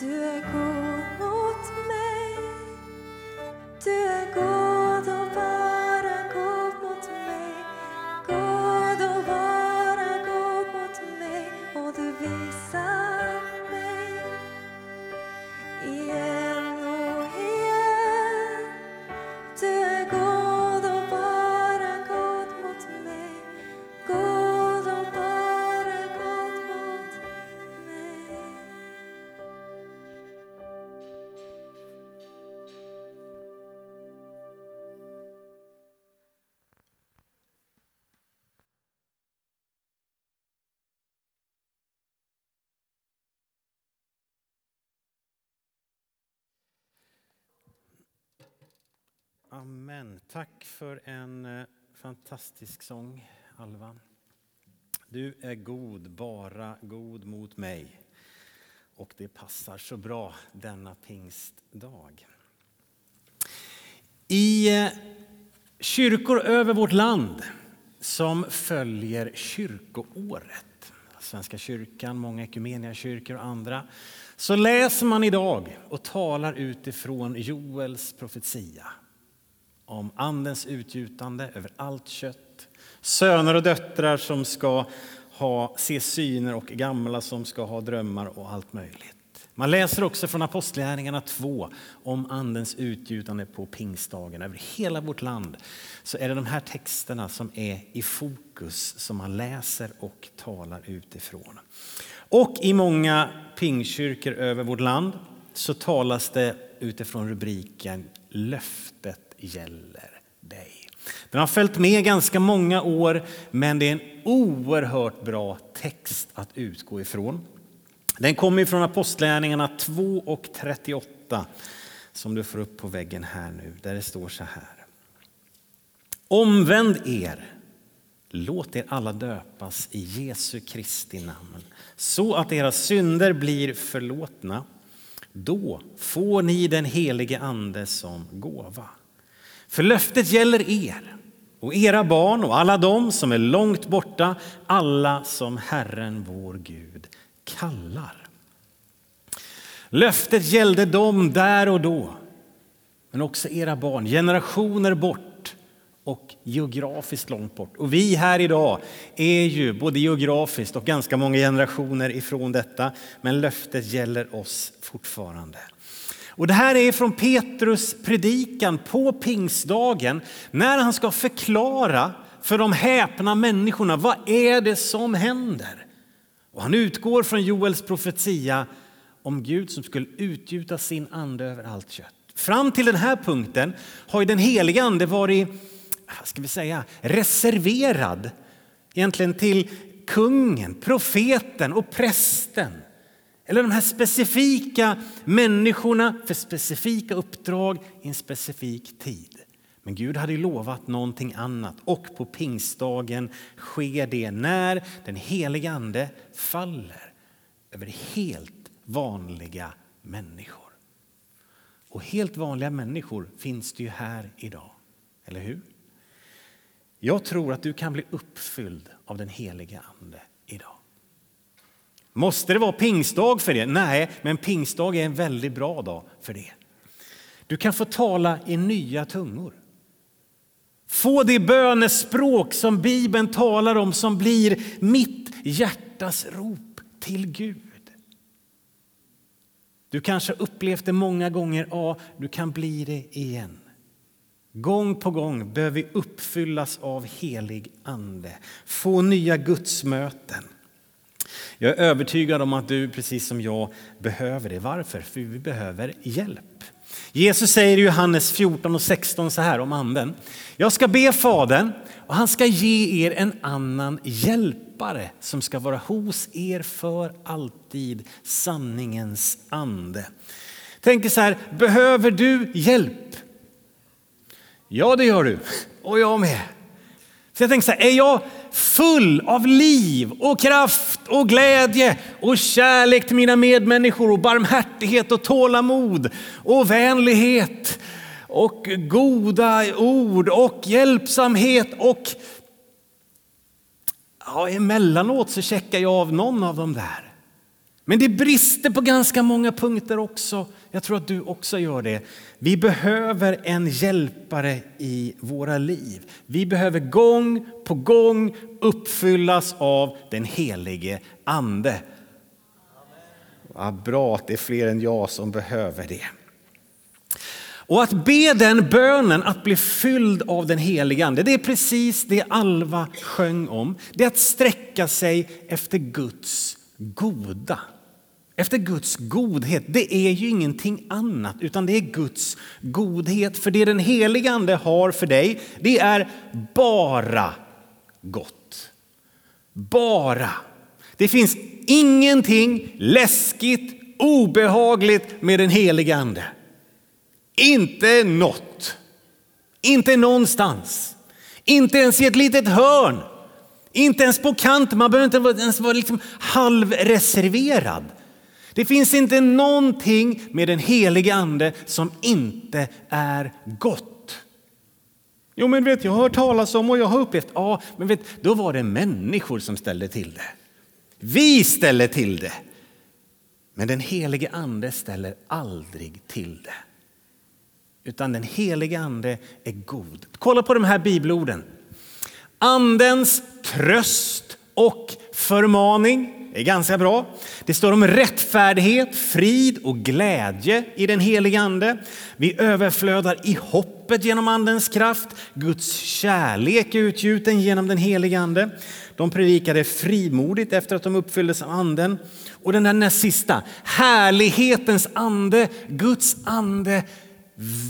Du är Amen. Tack för en eh, fantastisk sång, Alva. Du är god, bara god mot mig. Och det passar så bra denna pingstdag. I eh, kyrkor över vårt land som följer kyrkoåret, Svenska kyrkan, många kyrkor och andra, så läser man idag och talar utifrån Joels profetia om andens utgjutande över allt kött. Söner och döttrar som ska ha, se syner och gamla som ska ha drömmar och allt möjligt. Man läser också från Apostlagärningarna 2 om andens utgjutande på pingstdagen. Över hela vårt land så är det de här texterna som är i fokus som man läser och talar utifrån. Och i många pingkyrkor över vårt land så talas det utifrån rubriken Löftet gäller dig. Den har följt med ganska många år, men det är en oerhört bra text att utgå ifrån. Den kommer från Apostlagärningarna 2 och 38 som du får upp på väggen här nu, där det står så här. Omvänd er, låt er alla döpas i Jesu Kristi namn så att era synder blir förlåtna. Då får ni den helige Ande som gåva. För löftet gäller er och era barn och alla de som är långt borta, alla som Herren vår Gud kallar. Löftet gällde dem där och då, men också era barn, generationer bort och geografiskt långt bort. Och vi här idag är ju både geografiskt och ganska många generationer ifrån detta, men löftet gäller oss fortfarande. Och det här är från Petrus predikan på pingstdagen när han ska förklara för de häpna människorna vad är det som händer. Och han utgår från Joels profetia om Gud som skulle utgjuta sin ande över allt kött. Fram till den här punkten har ju den heliga ande varit ska vi säga, reserverad egentligen till kungen, profeten och prästen. Eller de här specifika människorna för specifika uppdrag i en specifik tid. Men Gud hade lovat någonting annat och på pingstdagen sker det när den heliga ande faller över helt vanliga människor. Och helt vanliga människor finns det ju här idag, eller hur? Jag tror att du kan bli uppfylld av den heliga ande idag. Måste det vara pingstdag för det? Nej, men pingstdag är en väldigt bra dag för det. Du kan få tala i nya tungor. Få det bönespråk som Bibeln talar om som blir mitt hjärtas rop till Gud. Du kanske upplevt det många gånger, ja, du kan bli det igen. Gång på gång behöver vi uppfyllas av helig ande, få nya gudsmöten. Jag är övertygad om att du precis som jag behöver det. Varför? För vi behöver hjälp. Jesus säger i Johannes 14 och 16 så här om anden. Jag ska be Fadern och han ska ge er en annan hjälpare som ska vara hos er för alltid, sanningens ande. Tänker så här, behöver du hjälp? Ja, det gör du. Och jag med. Så jag tänker så här, är jag full av liv och kraft och glädje och kärlek till mina medmänniskor och barmhärtighet och tålamod och vänlighet och goda ord och hjälpsamhet och ja, emellanåt så checkar jag av någon av dem där. Men det brister på ganska många punkter också. Jag tror att du också gör det. Vi behöver en hjälpare i våra liv. Vi behöver gång på gång uppfyllas av den helige Ande. Ja, bra att det är fler än jag som behöver det. Och att be den bönen, att bli fylld av den helige Ande, det är precis det Alva sjöng om. Det är att sträcka sig efter Guds goda. Efter Guds godhet. Det är ju ingenting annat, utan det är Guds godhet. För det den helige Ande har för dig, det är bara gott. Bara. Det finns ingenting läskigt, obehagligt med den helige Ande. Inte något. Inte någonstans. Inte ens i ett litet hörn. Inte ens på kant. Man behöver inte ens vara liksom halvreserverad. Det finns inte någonting med den helige ande som inte är gott. Jo, men vet, jag har hört talas om och jag har upplevt, ja, men vet, då var det människor som ställde till det. Vi ställer till det. Men den helige ande ställer aldrig till det. Utan den helige ande är god. Kolla på de här bibelorden. Andens tröst och förmaning det är ganska bra. Det står om rättfärdighet, frid och glädje i den helige Ande. Vi överflödar i hoppet genom Andens kraft. Guds kärlek är utgjuten genom den helige Ande. De predikade frimodigt efter att de uppfylldes av Anden. Och den där näst sista, härlighetens ande, Guds ande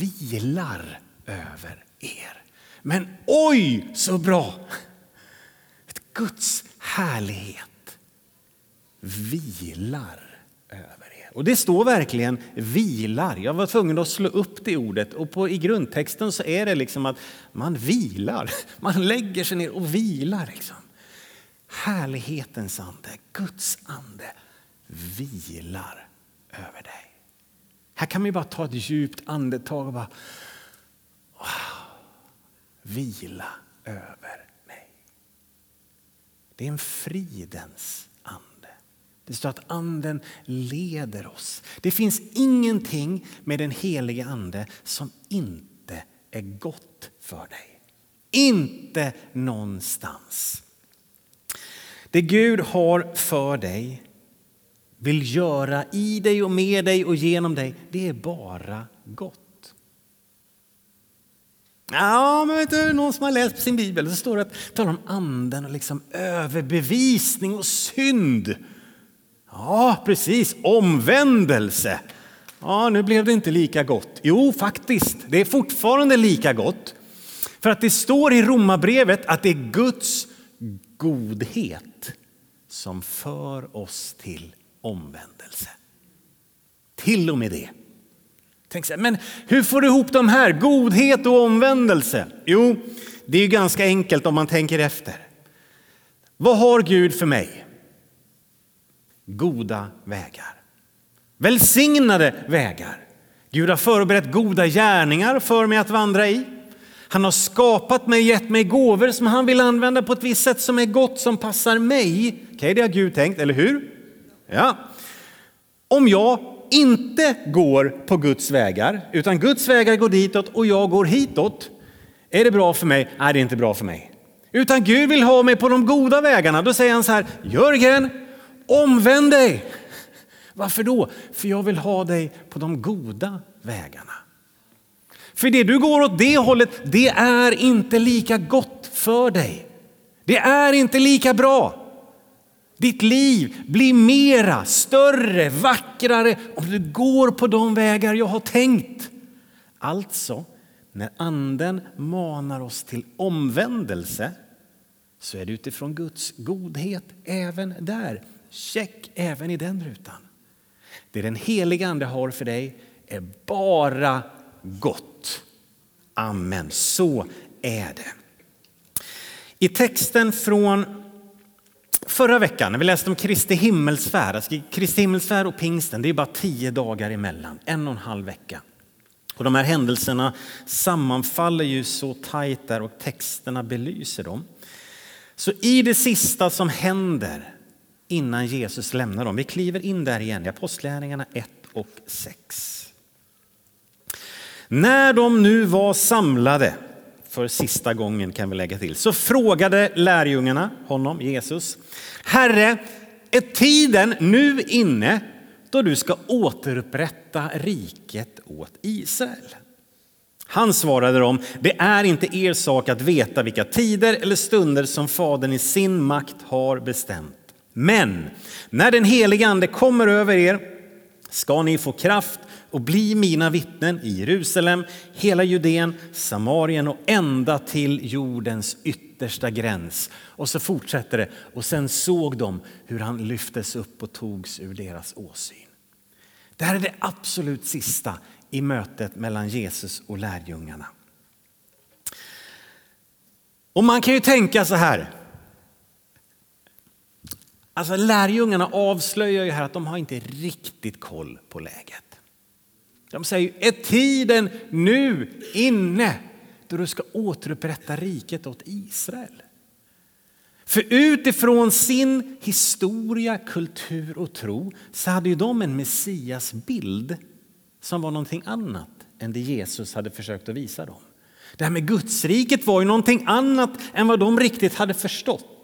vilar över er. Men oj så bra! Guds härlighet vilar över er. Och det står verkligen vilar. Jag var tvungen att slå upp det ordet och på, i grundtexten så är det liksom att man vilar. Man lägger sig ner och vilar. Liksom. Härlighetens ande, Guds ande vilar över dig. Här kan man bara ta ett djupt andetag och bara wow, vila över mig. Det är en fridens ande. det står att anden leder oss. Det finns ingenting med den helige ande som inte är gott för dig. Inte någonstans. Det Gud har för dig, vill göra i dig och med dig och genom dig, det är bara gott. Ja, men vet du, någon som har läst sin bibel så står det att talar om anden och liksom överbevisning och synd. Ja, precis. Omvändelse. Ja, nu blev det inte lika gott. Jo, faktiskt, det är fortfarande lika gott. För att det står i Romarbrevet att det är Guds godhet som för oss till omvändelse. Till och med det. Tänk så här, men hur får du ihop de här, godhet och omvändelse? Jo, det är ju ganska enkelt om man tänker efter. Vad har Gud för mig? goda vägar. Välsignade vägar. Gud har förberett goda gärningar för mig att vandra i. Han har skapat mig, gett mig gåvor som han vill använda på ett visst sätt som är gott, som passar mig. Okay, det har Gud tänkt, eller hur? Ja. Om jag inte går på Guds vägar, utan Guds vägar går ditåt och jag går hitåt, är det bra för mig? Nej, det är inte bra för mig. Utan Gud vill ha mig på de goda vägarna. Då säger han så här, Jörgen, Omvänd dig! Varför då? För jag vill ha dig på de goda vägarna. För det du går åt det hållet, det är inte lika gott för dig. Det är inte lika bra. Ditt liv blir mera, större, vackrare om du går på de vägar jag har tänkt. Alltså, när anden manar oss till omvändelse så är det utifrån Guds godhet även där. Check även i den rutan. Det den heliga Ande har för dig är bara gott. Amen. Så är det. I texten från förra veckan när vi läste om Kristi himmelsfärd, alltså Kristi himmelsfärd och pingsten, det är bara tio dagar emellan, en och en halv vecka. Och de här händelserna sammanfaller ju så tajt där och texterna belyser dem. Så i det sista som händer innan Jesus lämnar dem. Vi kliver in där igen i Apostlagärningarna 1 och 6. När de nu var samlade, för sista gången kan vi lägga till, så frågade lärjungarna honom, Jesus, Herre, är tiden nu inne då du ska återupprätta riket åt Israel? Han svarade dem, det är inte er sak att veta vilka tider eller stunder som Fadern i sin makt har bestämt. Men när den helige ande kommer över er ska ni få kraft och bli mina vittnen i Jerusalem, hela Judeen, Samarien och ända till jordens yttersta gräns. Och så fortsätter det. Och sen såg de hur han lyftes upp och togs ur deras åsyn. Det här är det absolut sista i mötet mellan Jesus och lärjungarna. Och man kan ju tänka så här. Alltså lärjungarna avslöjar ju här att de har inte riktigt koll på läget. De säger, är tiden nu inne då du ska återupprätta riket åt Israel? För utifrån sin historia, kultur och tro så hade ju de en Messiasbild som var någonting annat än det Jesus hade försökt att visa dem. Det här med Gudsriket var ju någonting annat än vad de riktigt hade förstått.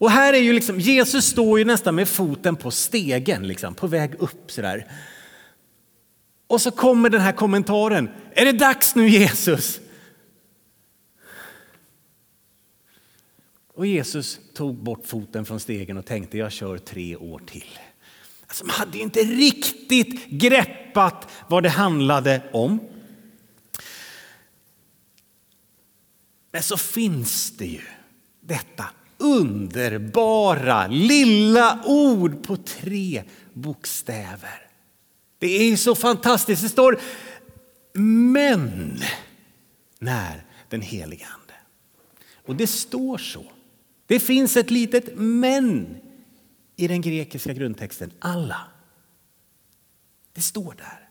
Och här är ju liksom, Jesus står ju nästan med foten på stegen, liksom, på väg upp sådär. Och så kommer den här kommentaren. Är det dags nu Jesus? Och Jesus tog bort foten från stegen och tänkte jag kör tre år till. Alltså, man hade inte riktigt greppat vad det handlade om. Men så finns det ju detta underbara lilla ord på tre bokstäver. Det är så fantastiskt. Det står men när den helige Ande. Och det står så. Det finns ett litet men i den grekiska grundtexten. Alla. Det står där.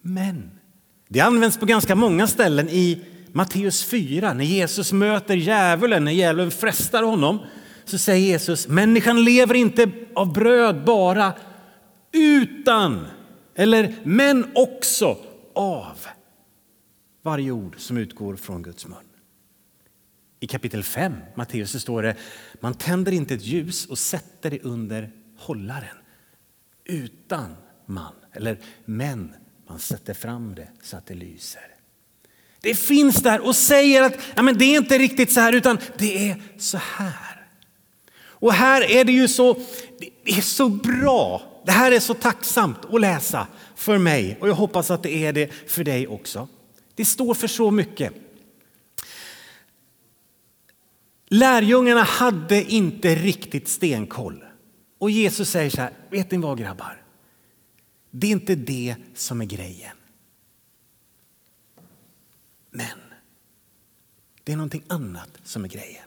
Men. Det används på ganska många ställen i Matteus 4 när Jesus möter djävulen, när djävulen frestar honom. Så säger Jesus, människan lever inte av bröd bara utan, eller men också av varje ord som utgår från Guds mun. I kapitel 5, Matteus, står det man tänder inte ett ljus och sätter det under hållaren utan man, eller men man sätter fram det så att det lyser. Det finns där och säger att ja, men det är inte riktigt så här utan det är så här. Och här är det ju så, det är så bra. Det här är så tacksamt att läsa för mig och jag hoppas att det är det för dig också. Det står för så mycket. Lärjungarna hade inte riktigt stenkoll. Och Jesus säger så här, vet ni vad grabbar? Det är inte det som är grejen. Men det är någonting annat som är grejen.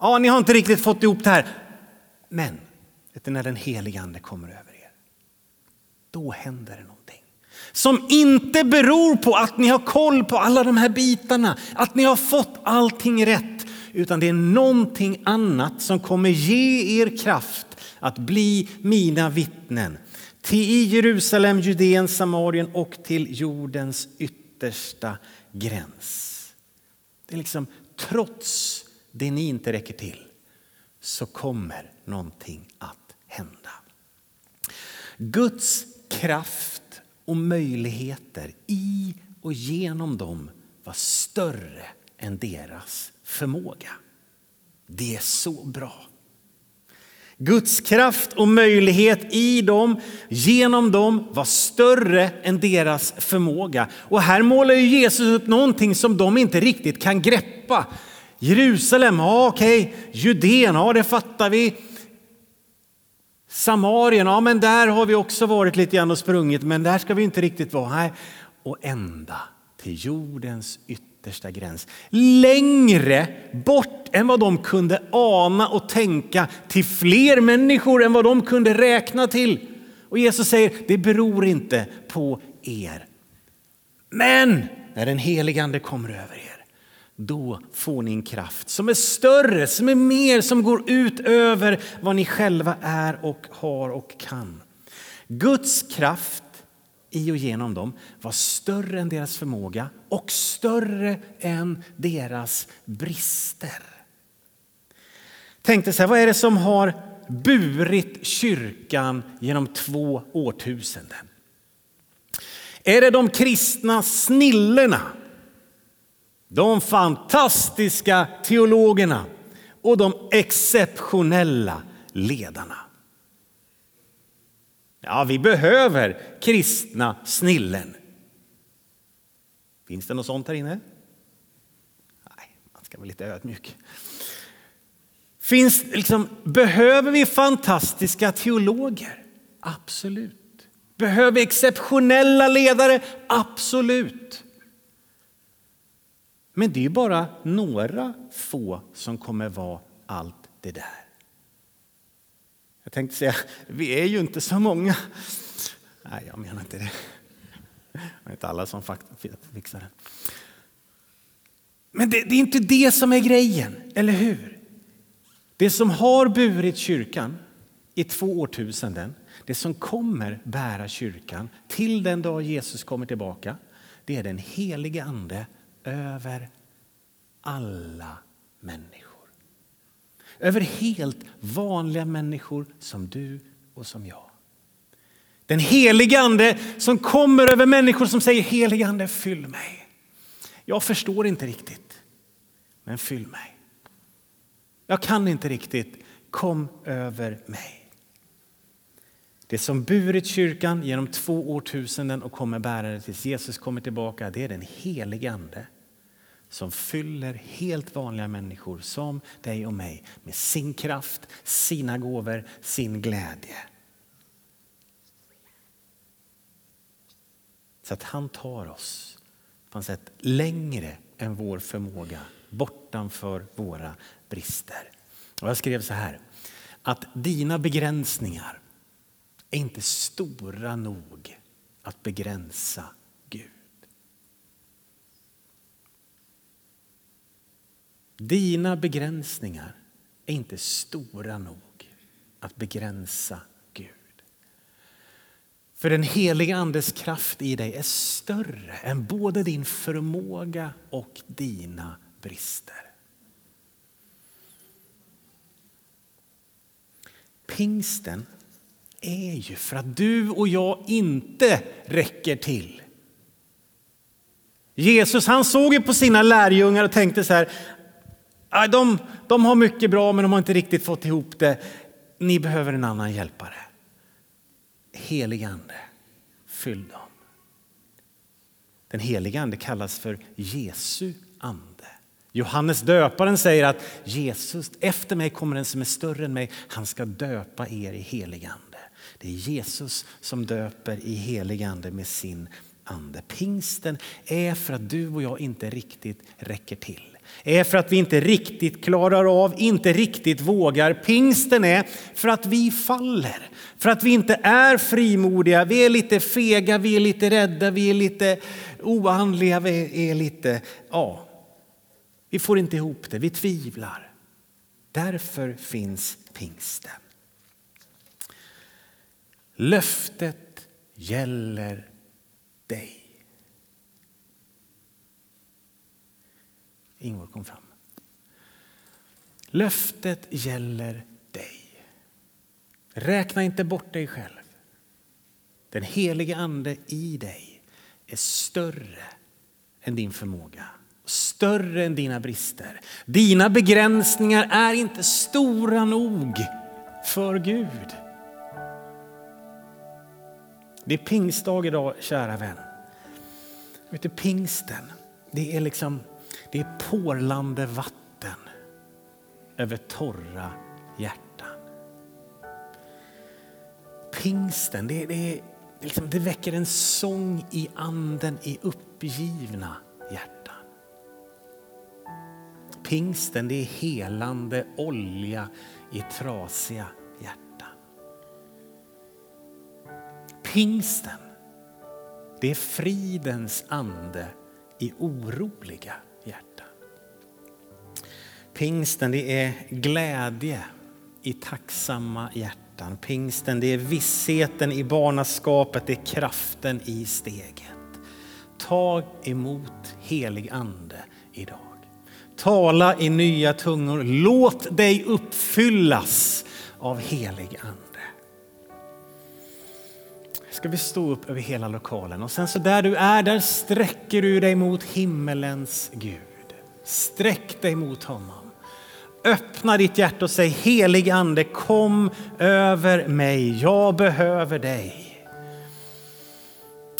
Ja, ni har inte riktigt fått ihop det här. Men det är när den helige ande kommer över er, då händer det någonting. Som inte beror på att ni har koll på alla de här bitarna, att ni har fått allting rätt utan det är någonting annat som kommer ge er kraft att bli mina vittnen. Till Jerusalem, Judeen, Samarien och till jordens yttersta gräns. Det är liksom trots det ni inte räcker till så kommer någonting att hända. Guds kraft och möjligheter i och genom dem var större än deras förmåga. Det är så bra. Guds kraft och möjlighet i dem, genom dem, var större än deras förmåga. Och här målar ju Jesus upp någonting som de inte riktigt kan greppa. Jerusalem, ja okej, Judeen, ja det fattar vi. Samarien, ja men där har vi också varit lite grann och sprungit, men där ska vi inte riktigt vara. Nej. Och ända till jordens ytterligare yttersta gräns. Längre bort än vad de kunde ana och tänka till fler människor än vad de kunde räkna till. Och Jesus säger, det beror inte på er. Men när den helige ande kommer över er, då får ni en kraft som är större, som är mer, som går ut över vad ni själva är och har och kan. Guds kraft i och genom dem var större än deras förmåga och större än deras brister. Tänkte så här, vad är det som har burit kyrkan genom två årtusenden? Är det de kristna snillena? De fantastiska teologerna och de exceptionella ledarna. Ja, vi behöver kristna snillen. Finns det något sånt här inne? Nej, man ska vara lite ödmjuk. Finns, liksom, behöver vi fantastiska teologer? Absolut. Behöver vi exceptionella ledare? Absolut. Men det är bara några få som kommer vara allt det där. Jag tänkte säga, vi är ju inte så många. Nej, jag menar inte det. Det är inte alla som fixar det. Men det, det är inte det som är grejen, eller hur? Det som har burit kyrkan i två årtusenden, det som kommer bära kyrkan till den dag Jesus kommer tillbaka, det är den helige Ande över alla människor. Över helt vanliga människor som du och som jag. Den helige Ande som kommer över människor som säger helige Ande fyll mig. Jag förstår inte riktigt, men fyll mig. Jag kan inte riktigt, kom över mig. Det som burit kyrkan genom två årtusenden och kommer bära det tills Jesus kommer tillbaka, det är den helige Ande som fyller helt vanliga människor som dig och mig med sin kraft, sina gåvor, sin glädje. Så att han tar oss på ett sätt längre än vår förmåga, bortanför våra brister. Och jag skrev så här, att dina begränsningar är inte stora nog att begränsa Gud. Dina begränsningar är inte stora nog att begränsa Gud. För den heliga Andes kraft i dig är större än både din förmåga och dina brister. Pingsten är ju för att du och jag inte räcker till. Jesus han såg ju på sina lärjungar och tänkte så här, de, de har mycket bra men de har inte riktigt fått ihop det. Ni behöver en annan hjälpare. Heligande, fyll dem. Den helige ande kallas för Jesu ande. Johannes döparen säger att Jesus, efter mig kommer en som är större än mig. Han ska döpa er i heligande. Det är Jesus som döper i heligande med sin ande. Pingsten är för att du och jag inte riktigt räcker till är för att vi inte riktigt klarar av, inte riktigt vågar. Pingsten är för att vi faller, för att vi inte är frimodiga. Vi är lite fega, vi är lite rädda, vi är lite oandliga, vi är lite, ja, vi får inte ihop det, vi tvivlar. Därför finns pingsten. Löftet gäller dig. Ingvar kom fram. Löftet gäller dig. Räkna inte bort dig själv. Den helige Ande i dig är större än din förmåga, större än dina brister. Dina begränsningar är inte stora nog för Gud. Det är pingstdag idag, kära vän. Vet du, pingsten, det är liksom det är porlande vatten över torra hjärtan. Pingsten, det, det, liksom, det väcker en sång i anden i uppgivna hjärtan. Pingsten, det är helande olja i trasiga hjärtan. Pingsten, det är fridens ande i oroliga hjärtan. Pingsten det är glädje i tacksamma hjärtan. Pingsten det är vissheten i barnaskapet, det är kraften i steget. Ta emot helig ande idag. Tala i nya tungor. Låt dig uppfyllas av helig ande. Ska vi stå upp över hela lokalen och sen så där du är, där sträcker du dig mot himmelens Gud. Sträck dig mot honom. Öppna ditt hjärta och säg helig ande kom över mig. Jag behöver dig.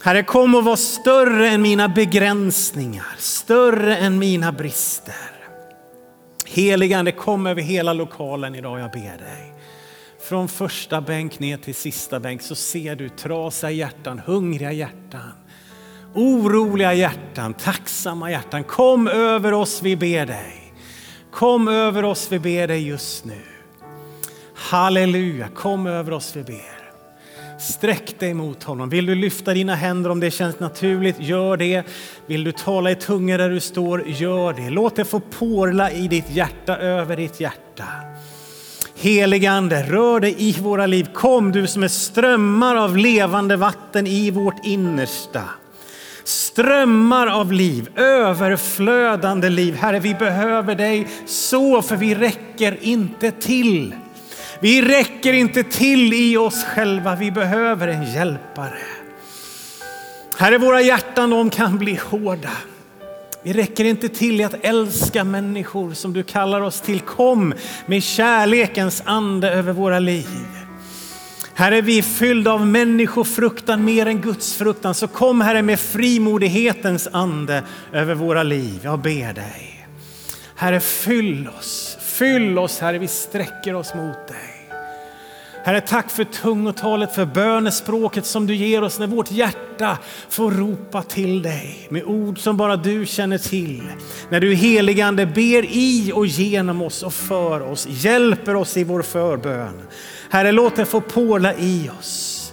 Herre, kom och var större än mina begränsningar, större än mina brister. Heligande, kom över hela lokalen idag, jag ber dig. Från första bänk ner till sista bänk så ser du trasiga hjärtan, hungriga hjärtan, oroliga hjärtan, tacksamma hjärtan. Kom över oss, vi ber dig. Kom över oss, vi ber dig just nu. Halleluja, kom över oss, vi ber. Sträck dig mot honom. Vill du lyfta dina händer om det känns naturligt, gör det. Vill du tala i tungor där du står, gör det. Låt det få porla i ditt hjärta, över ditt hjärta. Heligande, rör dig i våra liv. Kom du som är strömmar av levande vatten i vårt innersta. Strömmar av liv, överflödande liv. Herre, vi behöver dig så för vi räcker inte till. Vi räcker inte till i oss själva, vi behöver en hjälpare. Herre, våra hjärtan de kan bli hårda. Vi räcker inte till i att älska människor som du kallar oss till. Kom med kärlekens ande över våra liv. Här är vi fyllda av människofruktan mer än Guds fruktan. Så kom Herre med frimodighetens ande över våra liv. Jag ber dig. Herre, fyll oss. Fyll oss Herre, vi sträcker oss mot dig. Herre, tack för tungotalet, för bönespråket som du ger oss när vårt hjärta får ropa till dig med ord som bara du känner till. När du heligande ber i och genom oss och för oss, hjälper oss i vår förbön. Herre, låt det få påla i oss.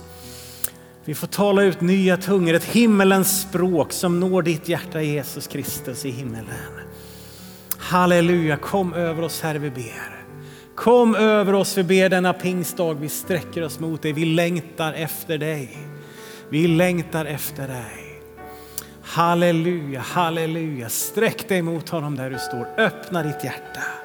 Vi får tala ut nya tungor, ett himmelens språk som når ditt hjärta Jesus Kristus i himmelen. Halleluja, kom över oss Herre vi ber. Kom över oss, vi ber denna pingstdag, vi sträcker oss mot dig, vi längtar efter dig. Vi längtar efter dig. Halleluja, halleluja. Sträck dig mot honom där du står. Öppna ditt hjärta.